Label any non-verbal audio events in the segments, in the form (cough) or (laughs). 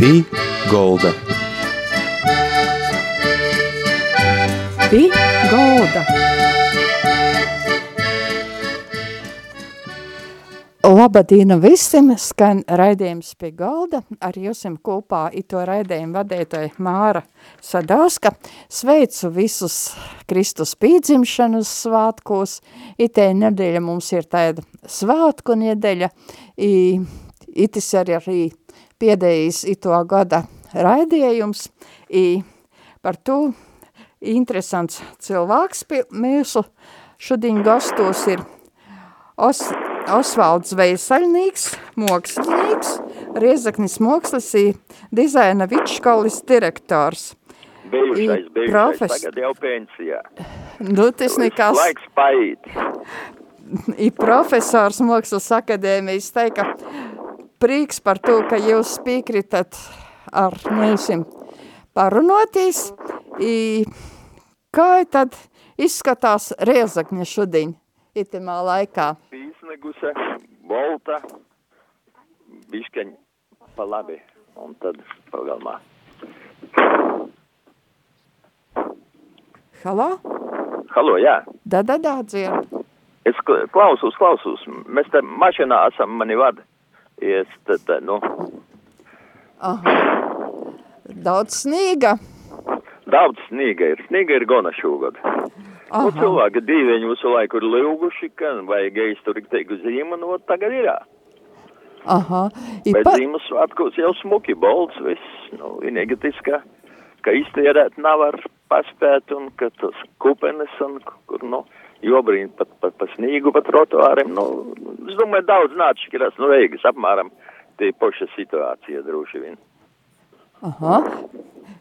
Pī Golda. Pī Golda. Labadīna visiem, skan raidījums pie galda, ar jums kopā ito raidījumu vadītāja Māra Sadauska. Sveicu visus Kristus pīdzimšanas svātkos, itē nedēļa mums ir tāda svātku nedēļa, i, itis arī arī piedējis ito gada raidījums, i par to interesants cilvēks pie mūsu šodien gastos ir Os Osvalds Veisaļnīgs, mokslinieks, Riezaknis mokslis ir dizaina vidškolis direktors. Bijušais, I bijušais, profes- tagad jau pensijā. Nu, tas nekas, Laiks paiet. ir profesors Mākslas akadēmijas teika, prīks par to, ka jūs piekritat ar mūsim parunotīs. I, kā tad izskatās Riezakņa šodien itimā laikā? Pīsneguse, volta, biškeņ pa labi. Un tad pagalmā. Halo? Halo, jā. Da, da, da, dzird. Es kla- klausos, klausos. Mēs te mašinā esam, mani vada. Es tad, nu, Aha. Daudz snīga. daudz sniega ir. Sniega ir gona šogad. Nu, Aha. cilvēki dīveņi visu laiku ir lūguši, ka vajag izturīgi zīmu, nu, tagad ir. Aha. I Bet pa... Ziemassvētkos jau smuki bolts, viss, nu, vienīgi tas, ka, ka iztērēt nav ar paspēt un ka tas kupenes un kur, nu, jobrīd pat, pat pa snīgu, pa trotuāriem, nu, es domāju, daudz nāčkiras, nu, Reigas apmēram tie poša situācija droši vien. Aha.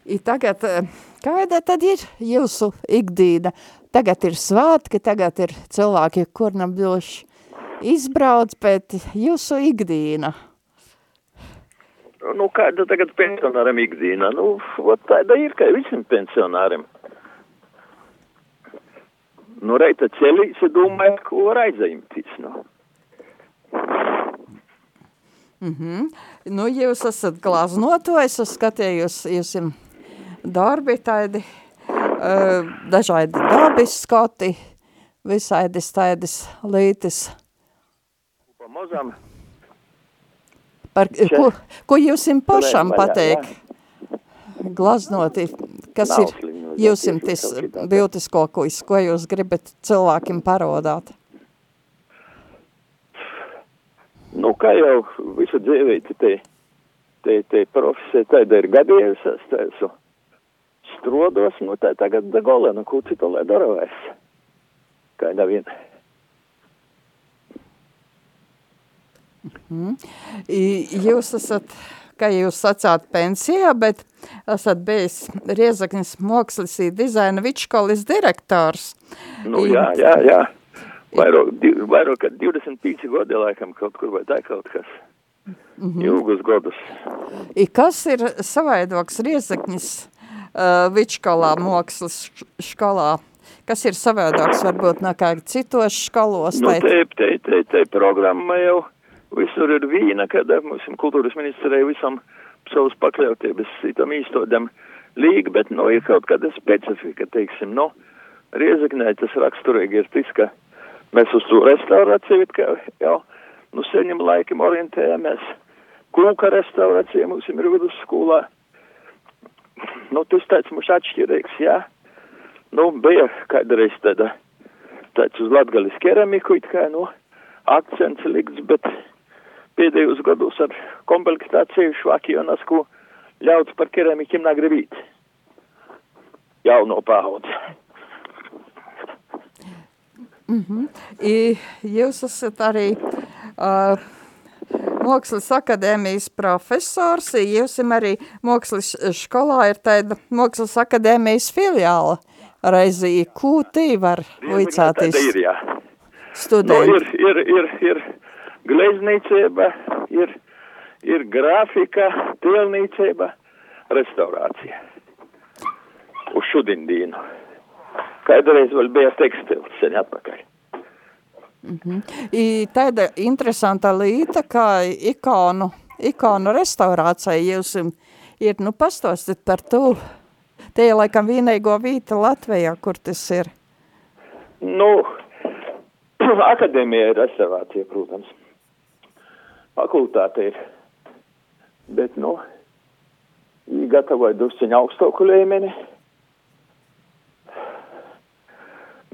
I tagad, eh, kāda tad ir jūsu ikdīna? Tagad ir svētki, tagad ir cilvēki, kur nav bijuši izbrauc, bet jūsu ikdīna. Nu, kāda tagad pensionāram ikdīna? Nu, ot tāda ir, ka visiem pensionāriem. Nu, reita ceļī, es domāju, ko raizējumtis, nu. Mhm. Nu, jūs esat glaznotojs, es skatījos, jūs darbi tādi, uh, dažādi dabis skati, visādas tādas lītis. Pa mozam, Par, ko, ko jūs jums pašam pateikt? Glaznoti, kas Nav ir jūs tā. beautiskākais, ko jūs gribat cilvēkiem parodāt? nu, kā jau visu dzīvīti, te, te, te profesija tāda ir gadījusies, tā esmu strodos, nu, tā tagad da golē, nu, ko citu lai dara vairs. Kāda viena. I, jūs esat, kā jūs sacāt, pensijā, bet esat bijis Riezaknis Mokslis dizaina vidškolis direktors. Nu, jā, jā, jā. Vairāk, vairāk kā 25 gadi laikam kaut kur vai tā kaut kas. Mhm. Ilgus gadus. I kas ir savaidoks Riezaknis uh, vidškolā Mokslis š- školā? Kas ir savaidoks varbūt nekā citos školos? Nu, te, te, te, te programma jau visur ir vīna, kad mums kultūras ministrē visam savus pakļautības citam īstodam līga, bet, nu, ir kaut kāda specifika, teiksim, nu, Riezaknē tas raksturīgi ir tas, ka mēs uz to restaurāciju, kā jau, nu, seņem laikam orientējamies. Kūka restaurācija mums ir vidusskolā. Nu, tas tāds mums atšķirīgs, jā. Nu, bija kādreiz tāda, tāds uz latgalis keramiku, it kā, nu, akcents likts, bet pēdējos gados ar komplektāciju švaki un asku ļauts par keramikiem nagribīt. Jauno paudzi. I, jūs esat arī uh, Mākslas akadēmijas profesors, jūs arī Mākslas skolā ir tāda Mākslas akadēmijas filiāla. Reizi, ko tī var ir, jā. Nu, ir, ir, ir, ir gleznīcība, ir, ir grafika, tēlnīcība, restaurācija. Uz šodien. Kādreiz vēl bija tekstils, sen atpakaļ. I tāda interesanta līta, kā ikonu, ikonu restaurācija jūs ir, nu pastāstit par to. Te ir laikam vienīgo vīta Latvijā, kur tas ir. Nu, (clears throat) akadēmija ir rezervācija, protams. Fakultāte ir. Bet, nu, viņi gatavoja drusciņu augstāku līmeni.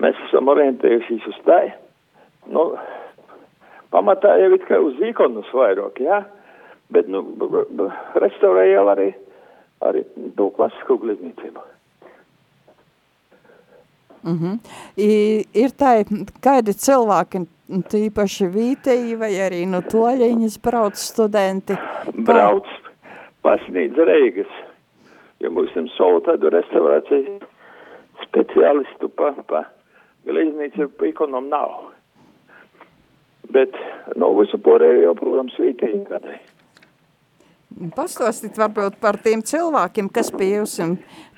Mēs esam orientējušies uz tā. Nu, pamatā jau it kā uz ikonus vairāk, jā. Bet, nu, restaurēja arī, arī to klasisko glezniecību. Mm -hmm. I, ir tā, kādi cilvēki, tīpaši vītēji vai arī no toļiņas brauc studenti? Brauc, pasniedz Reigas, jo mums ir savu tādu restaurāciju speciālistu pa, pa glezniecību, pa ikonom nav. Bet, nu, visu porēju jau, protams, vītēji kādai. Pastāstīt varbūt par tiem cilvēkiem, kas pie jums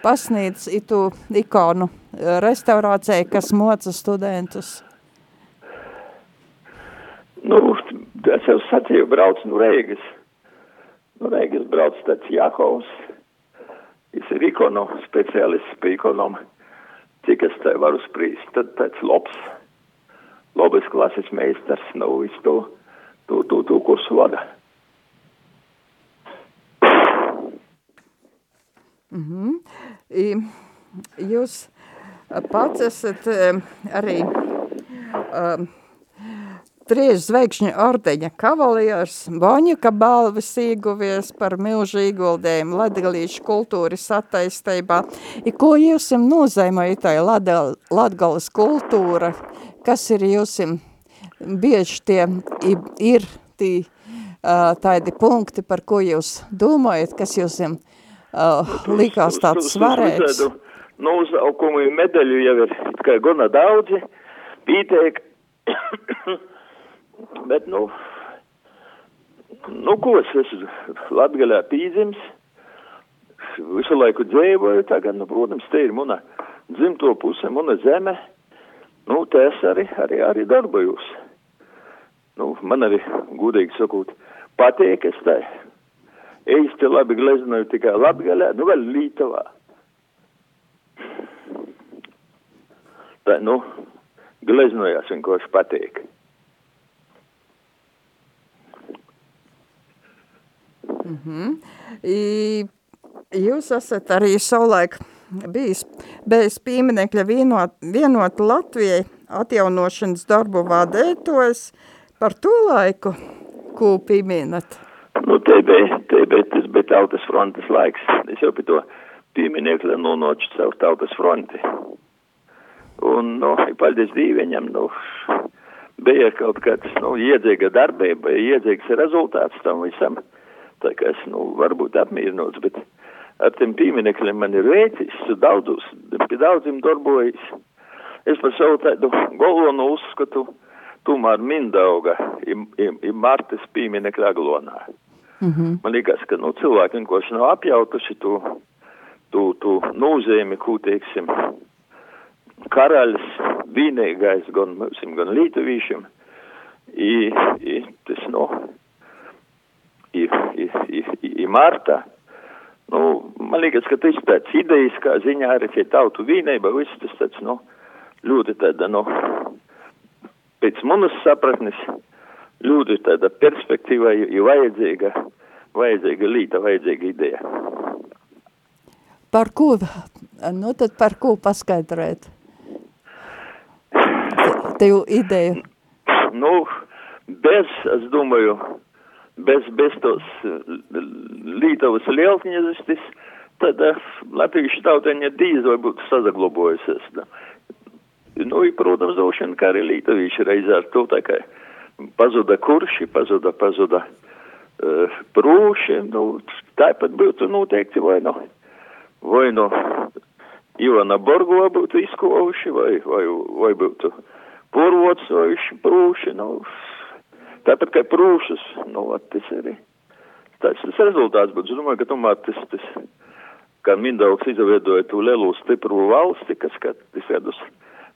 pasniedz itu ikonu eh, restaurācijai, kas moca studentus. Nu, es jau sacīju, brauc no Reigas. No Reigas brauc tāds Jakovs. Viņš ir ikonu speciālists pie ikonām. Cik es te varu sprīst, tad tāds labs, labas klases meistars, nu, visu to, to, to, to kursu vada. Mm -hmm. I, jūs pats esat arī um, trīs zvaigžņu ordeņa kavalieris, Boņika balvas ieguvies par milžu ieguldējumu latgalīšu kultūras attaistībā. I ko jūsim nozīmē tai latgalas kultūra, kas ir jūsim bieži tie ir tī, tādi punkti, par ko jūs domājat, kas jūsim uh, likās (laughs) tāds svarēts. Nu, uzaukumu medaļu jau ir tikai gana daudzi, pīteik, (coughs) bet, nu, nu, ko es esmu Latgalē pīdzims, visu laiku dzēvoju, tagad, nu, protams, te ir muna dzimto puse, muna zeme, nu, te es arī, arī, arī darbojos. Nu, man arī, gudīgi sakot, patīk es tai īsti labi gleznoju tikai Latgalē, nu vēl Lītavā. Tā, nu, gleznojās vienkārši patīk. Mm -hmm. I, jūs esat arī savulaik bijis bez pieminekļa vienot, vienot Latvijai atjaunošanas darbu vadētos par to laiku, ko pieminat? Nu, te bija, te bija, tas bija tautas frontes laiks. Es jau pie to pieminiekli nonācu caur tautas fronti. Un, nu, paldies Dīveņam, nu, bija kaut kāds, nu, iedzīga darbība, iedzīgs rezultāts tam visam. Tā kā es, nu, varbūt apmierinots, bet ar tiem pieminekļiem man ir veicis, daudzus, pie daudziem darbojas. Es par savu tādu galveno uzskatu, tomēr Mindauga ir Martas pieminekļa aglonā. Mm -hmm. Man liekas, ka nu, cilvēki vienkārši nav apjautuši to, to, to nozīmi, ko teiksim, karaļs vienīgais gan mums, gan lietuvīšiem. I, i, tas, nu, i, i, i, i, i martā. Nu, man liekas, ka tas tāds idejas, kā ziņā arī tie tautu vienība, viss tas tāds, nu, ļoti tāda, nu, pēc manas sapratnes, ļoti tāda perspektīva ir vajadzīga, vajadzīga līta, vajadzīga ideja. Par ko, nu tad par ko paskaidrēt? Tev ideju? Nu, bez, es domāju, bez, bez tos Lītavas lielkņezistis, tad uh, latviešu tautēņa dīz vai būtu sazaglobojusies. Nu, ir, protams, došana, kā arī Lītavīši reizē ar to tā kā pazuda kurši, pazuda, pazuda uh, prūši, nu, tāpat būtu noteikti vai no, vai no Ivana Borgova būtu izkovuši, vai, vai, vai būtu porvocojuši prūši, nu, tāpat kā prūšas, nu, tas arī, tāds tas rezultāts, bet es domāju, ka tomēr tas, tas, kā Mindaugs izveidoja to lielu stipru valsti, kas, kad tas gadus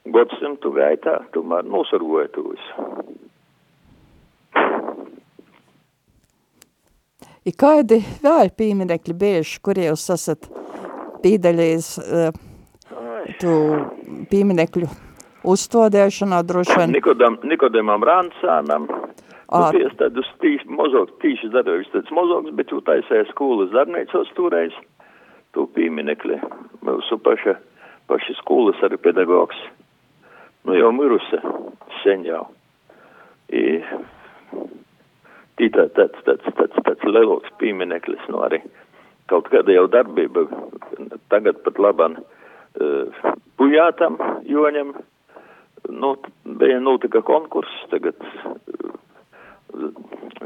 gadsimtu gaitā, tomēr nosargoja to visu. Ir kādi vēl pīminekļi bieži, kur jūs esat pīdaļījis uh, tu pīminekļu uzstādēšanā droši vien? Nikodam, Nikodamam Ransānam, nu, ties tādus tīs, mozoks, tīši darbojas tāds mozoks, bet jau taisēja skolas darbnīcos toreiz, tu pīminekļi, mūsu paša, paši skolas arī pedagogs, nu jau mirusi, sen jau. I, tī tā, tāds, tāds, tāds, tāds lieloks piemineklis, nu arī kaut kāda jau darbība, tagad pat laban uh, pujātam joņam, nu, bija notika konkurss, tagad uh,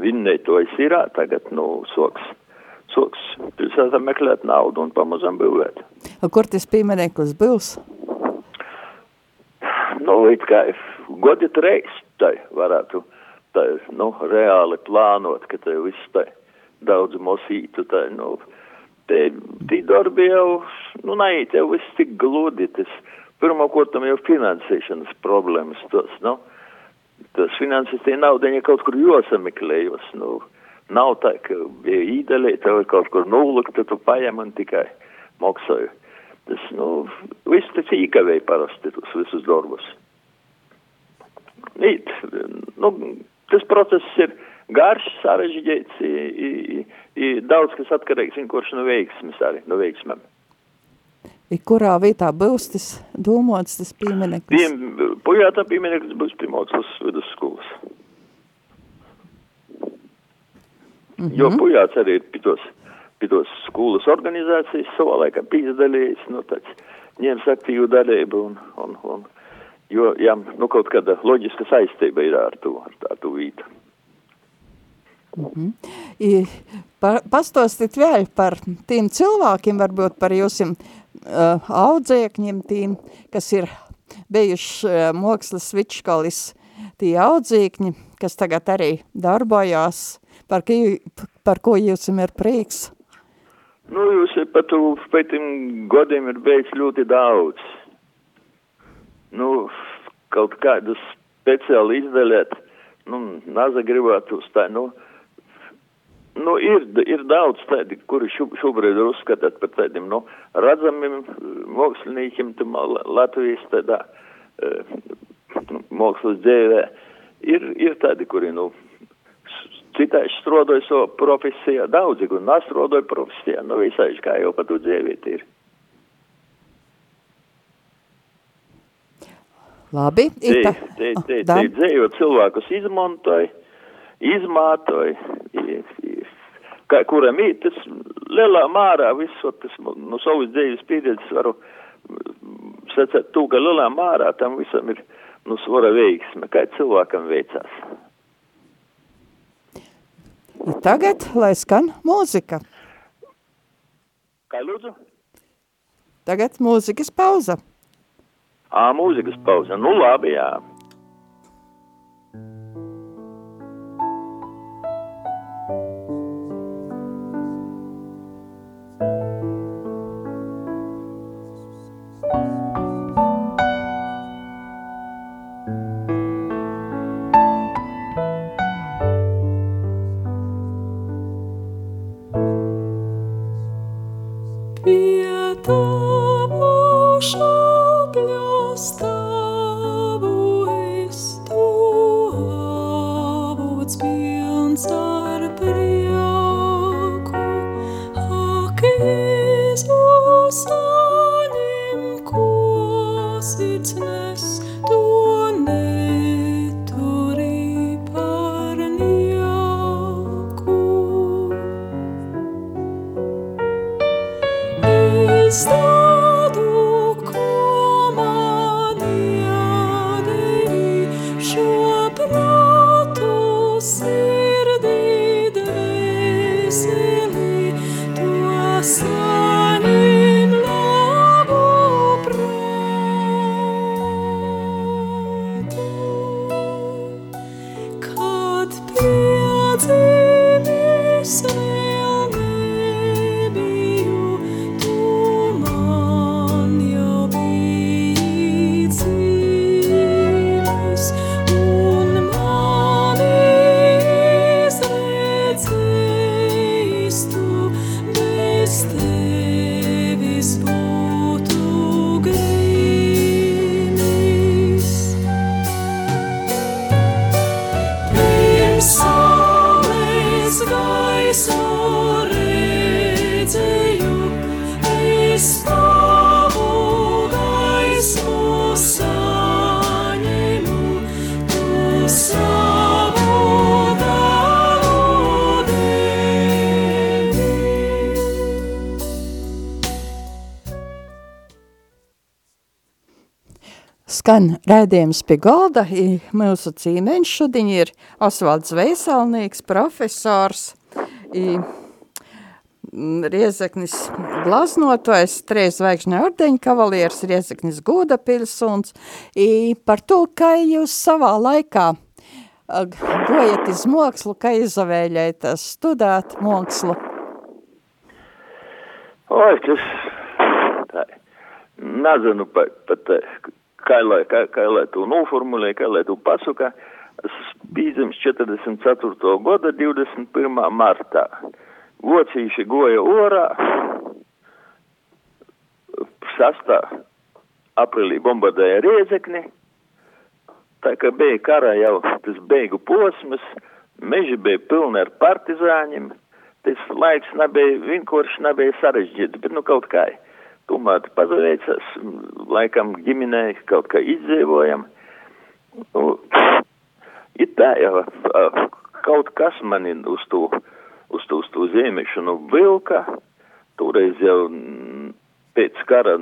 vinnētojas ir, tagad, nu, soks, soks pilsētā meklēt naudu un pamazam būvēt. A, kur tas piemineklis būs? Nu, it kā godi treis, tai varētu tā, nu, reāli plānot, ka te viss tā daudz mosītu, tā, nu, te, tī darbi jau, nu, nē, tev viss tik gludi, tas, pirmkārt, jau finansēšanas problēmas, tos, nu, tas finanses, tie naudiņa kaut kur josameklējos, nu, nav tā, ka bija īdelē, tev ir kaut kur nullikta, tu paņem un tikai maksāju. Tas, nu, viss tas īkavēja parasti, tos visus darbus. Nīt, nu, tas process ir garš, sarežģīts, i, i, i, daudz kas atkarīgs vienkārši no veiksmes arī, no veiksmēm. I kurā vietā būs tas domāts, tas piemineklis? Pie, pujātā piemineklis būs pie mākslas vidusskolas. Mm -hmm. Jo pujāts arī ir pitos, pitos skolas organizācijas savā laikā pīzdalījis, nu tāds ņems aktīvu dalību un, un, un jo, jā, nu kaut kāda loģiska saistība ir ar to, ar, to vītu. Mm -hmm. I, pa, pastostit vēl par tiem cilvēkiem, varbūt par jūsim uh, audzēkņiem, tiem, kas ir bijuši uh, mākslas vičkalis, tie audzēkņi, kas tagad arī darbojās, par, ki, par ko jūsim ir prieks? Nu, jūs par to pētim godiem ir bijis ļoti daudz. Nu, kaut kādus speciāli izdaļēt, nu, naza gribētu uz tā, nu, Nu, ir, ir daudz tādi, kuri šobrīd ir uzskatāt par tādiem, nu, redzamiem māksliniekiem Latvijas tādā uh, mākslas dzīvē. Ir, ir tādi, kuri, nu, citādi strodoja savu profesiju, daudzi, kuri nastrodoja profesiju, nu, visai, kā jau pat tu dzīvīt ir. Labi. Te, te, te, te dzīvo cilvēkus izmantoja, izmātoja, kā, kuram ir tas lielā mārā visu, tas no savas dzīves pieredzes varu secēt to, ka lielā mārā tam visam ir nu svara veiksme, kā cilvēkam veicās. Tagad, lai skan mūzika. Kā lūdzu? Tagad mūzikas pauza. Ā, mūzikas pauza. Nu labi, jā. Skan rēdījums pie galda, mūsu cīmeņš šodien ir Osvalds Veisalnīgs, profesors, Riezeknis glaznotojs, trīs zvaigžņa ordeņa kavalieris, Riezeknis Gūda pilsuns, par to, kā jūs savā laikā gojat iz mokslu, kā izavēļēt studēt mokslu? Oi, tas, tā, nezinu pat, pat kā, lai, kā, kā lai to noformulē, kā lai to pasaka. Es bīdzems 44. gada 21. martā. Vocīši goja orā, 6. aprīlī bombardēja Riezekni, tā kā bija kara jau tas beigu posms, meži bija pilni ar partizāņiem, tas laiks nebija, vienkārši nebija sarežģīts, bet nu kaut kā. Tomēr pazaveicas, laikam ģimenē kaut kā izdzīvojam. Nu, ir tā jau kaut kas mani uz to, uz to, uz to zīmēšanu vilka. Toreiz jau pēc kara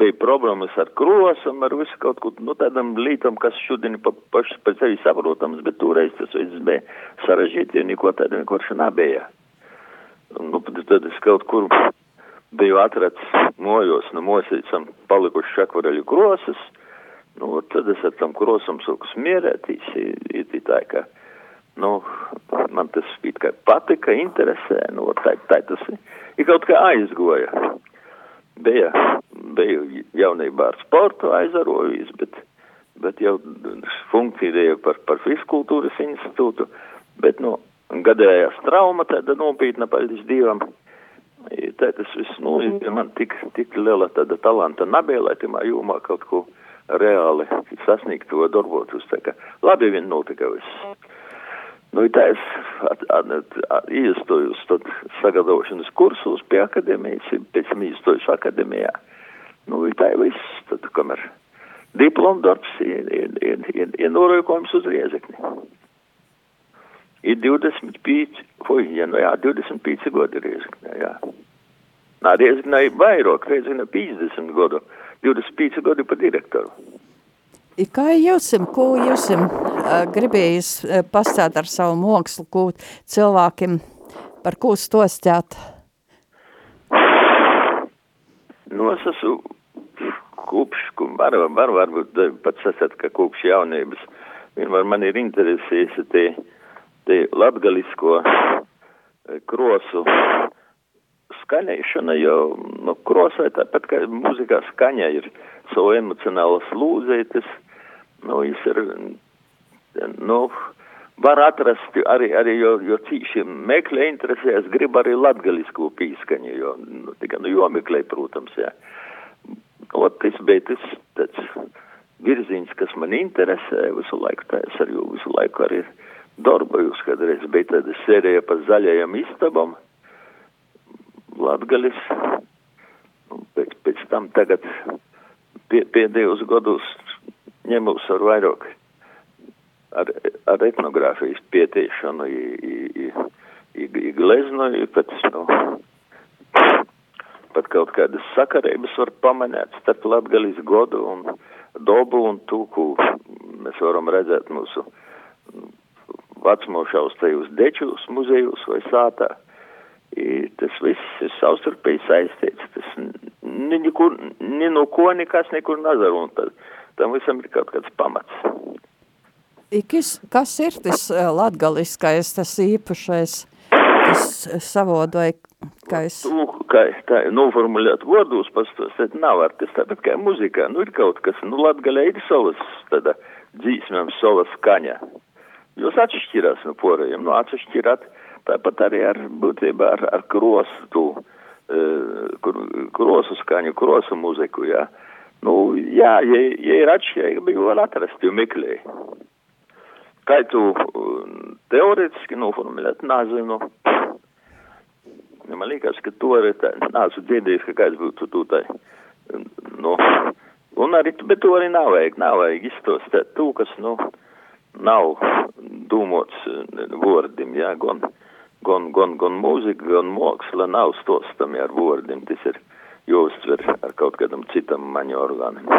bija problēmas ar krosam, ar visu kaut ko, nu, tādam lītam, kas šodien pa, paši par sevi saprotams, bet toreiz tas viss bija sarežģīti, jo neko tādu vienkārši nebija. Nu, tad es kaut kur biju atrads mojos, no mosīcam palikuši šakvareļu krosas, nu, tad es ar tam krosam sāku smierētīs, it tā, ka, nu, man tas it kā patika, interesē, nu, tā, tā tas ir. Kaut kā aizgoja. Bija, biju jaunībā ar sportu aizarojis, bet, bet jau funkcionēja par, par fiskultūras institūtu, bet, nu, gadējās trauma tāda nopietna, paldies Dievam, tā tas viss, nu, ja man tik, tik liela tāda talanta nebija, lai timā jūmā kaut ko reāli sasniegt to darbotus, tā kā labi vien notika viss. Nu, tā es iestojos tad sagatavošanas kursus pie akadēmijas, pēc tam iestojos akadēmijā. Nu, tā ir viss, tad, kamēr diploma darbs ir, ir, ir, ir, ir norojokojums uz riezekni. Ir 25, oi, ja, nu jā, 25 gadi riezeknē, jā. Nā, riezeknē ir vairāk, riezeknē 50 gadu, 25 gadi pa direktoru. Kā jūsim, ko jūsim uh, gribējis uh, pastāst ar savu mākslu, ko cilvēkiem par ko stostāt? Nu, es esmu kopš, var, var, varbūt pats esat, ka kopš jaunības, vienmēr man ir interesēs te, te latgalisko krosu skaņēšana, jo, nu, krosai tāpat kā mūzikā skaņa ir savu emocionālas lūzētas, nu, viņš ir, nu, var atrast arī, arī jo, jo cīši meklē interesēs, grib arī latgalisko pīskaņu, jo, nu, tikai, nu, jomeklē, protams, jā. O, tas bija tas, tāds virziens, kas man interesē visu laiku, tā es arī visu laiku arī darbojos, kādreiz bija tāda sērija par zaļajam istabam, latgalis, pēc, pēc tam tagad pie, pēdējos gados ņemos ar vairāk ar, ar etnogrāfijas pietiešanu, gleznoju, pat, nu, pat kaut kādas sakarības var pamanēt starp Latgalis godu un dobu un tūku. Mēs varam redzēt mūsu vecmošaus tajos dečus muzejos vai sātā. I, tas viss ir savstarpēji saistīts. Tas nekur, ne no ko nekas nekur nazar, un tad, tam visam ir kaut kāds pamats. Kas, kas ir tas latgaliskais, tas īpašais, tas savodoja, kā es... Tu, kā tā noformulēt vārdos pastostēt nav ar tas tāpat kā muzikā, nu ir kaut kas, nu latgalē ir savas, tāda dzīsmēm savas skaņa. Jūs atšķirās no porajiem, nu atšķirāt, tāpat arī ar būtībā ar, ar krosu, tu, uh, krosu skaņu, krosu muziku, jā. Nu, jā, ja, ja ir atšķirība, jau var atrast, jo meklēji. Kā tu teorētiski noformulēt, nezinu. Man liekas, ka to arī nācu dzirdējis, ka kāds būtu tūtai. Nu, un arī, bet to arī nav vajag, nav vajag izstostēt tū, kas, nu, nav domāts vārdiem, ja, gan, gan, gan, gan mūzika, gan māksla nav stostami ar vārdiem. Tas ir jāuztver ar kaut kādam citam maņu orgānam.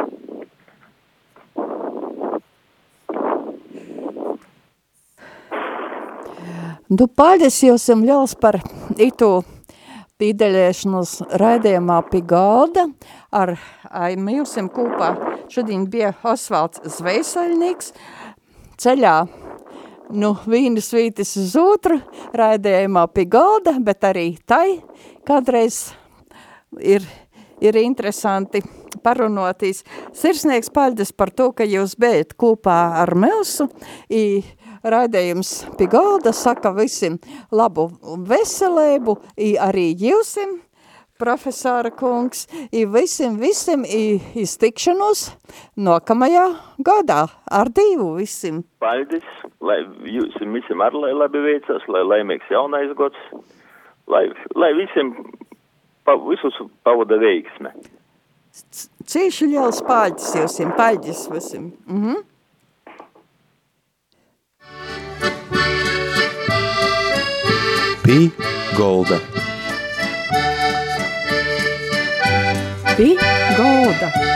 Nu, paldies jums liels par itu pīdeļēšanos raidījumā pie galda ar Aimījusim kopā. Šodien bija Osvalds Zveisaļnieks ceļā nu, vienas vītis uz otru raidījumā pie galda, bet arī tai kādreiz ir, ir interesanti parunotīs. Sirsnieks paldies par to, ka jūs bijat kopā ar Melsu. I, raidījums pie galda saka visiem labu veselību, arī jūsim, profesora kungs, i visiem, visiem i iztikšanos nākamajā gadā ar divu visiem. Paldies, lai jūsim visiem ar lai labi veicas, lai laimīgs jaunais gods, lai, lai visiem pa, visus pavada veiksme. Cīši liels paldies jūsim, paldies visiem. Mhm. Mm Pī Golda. Be gold.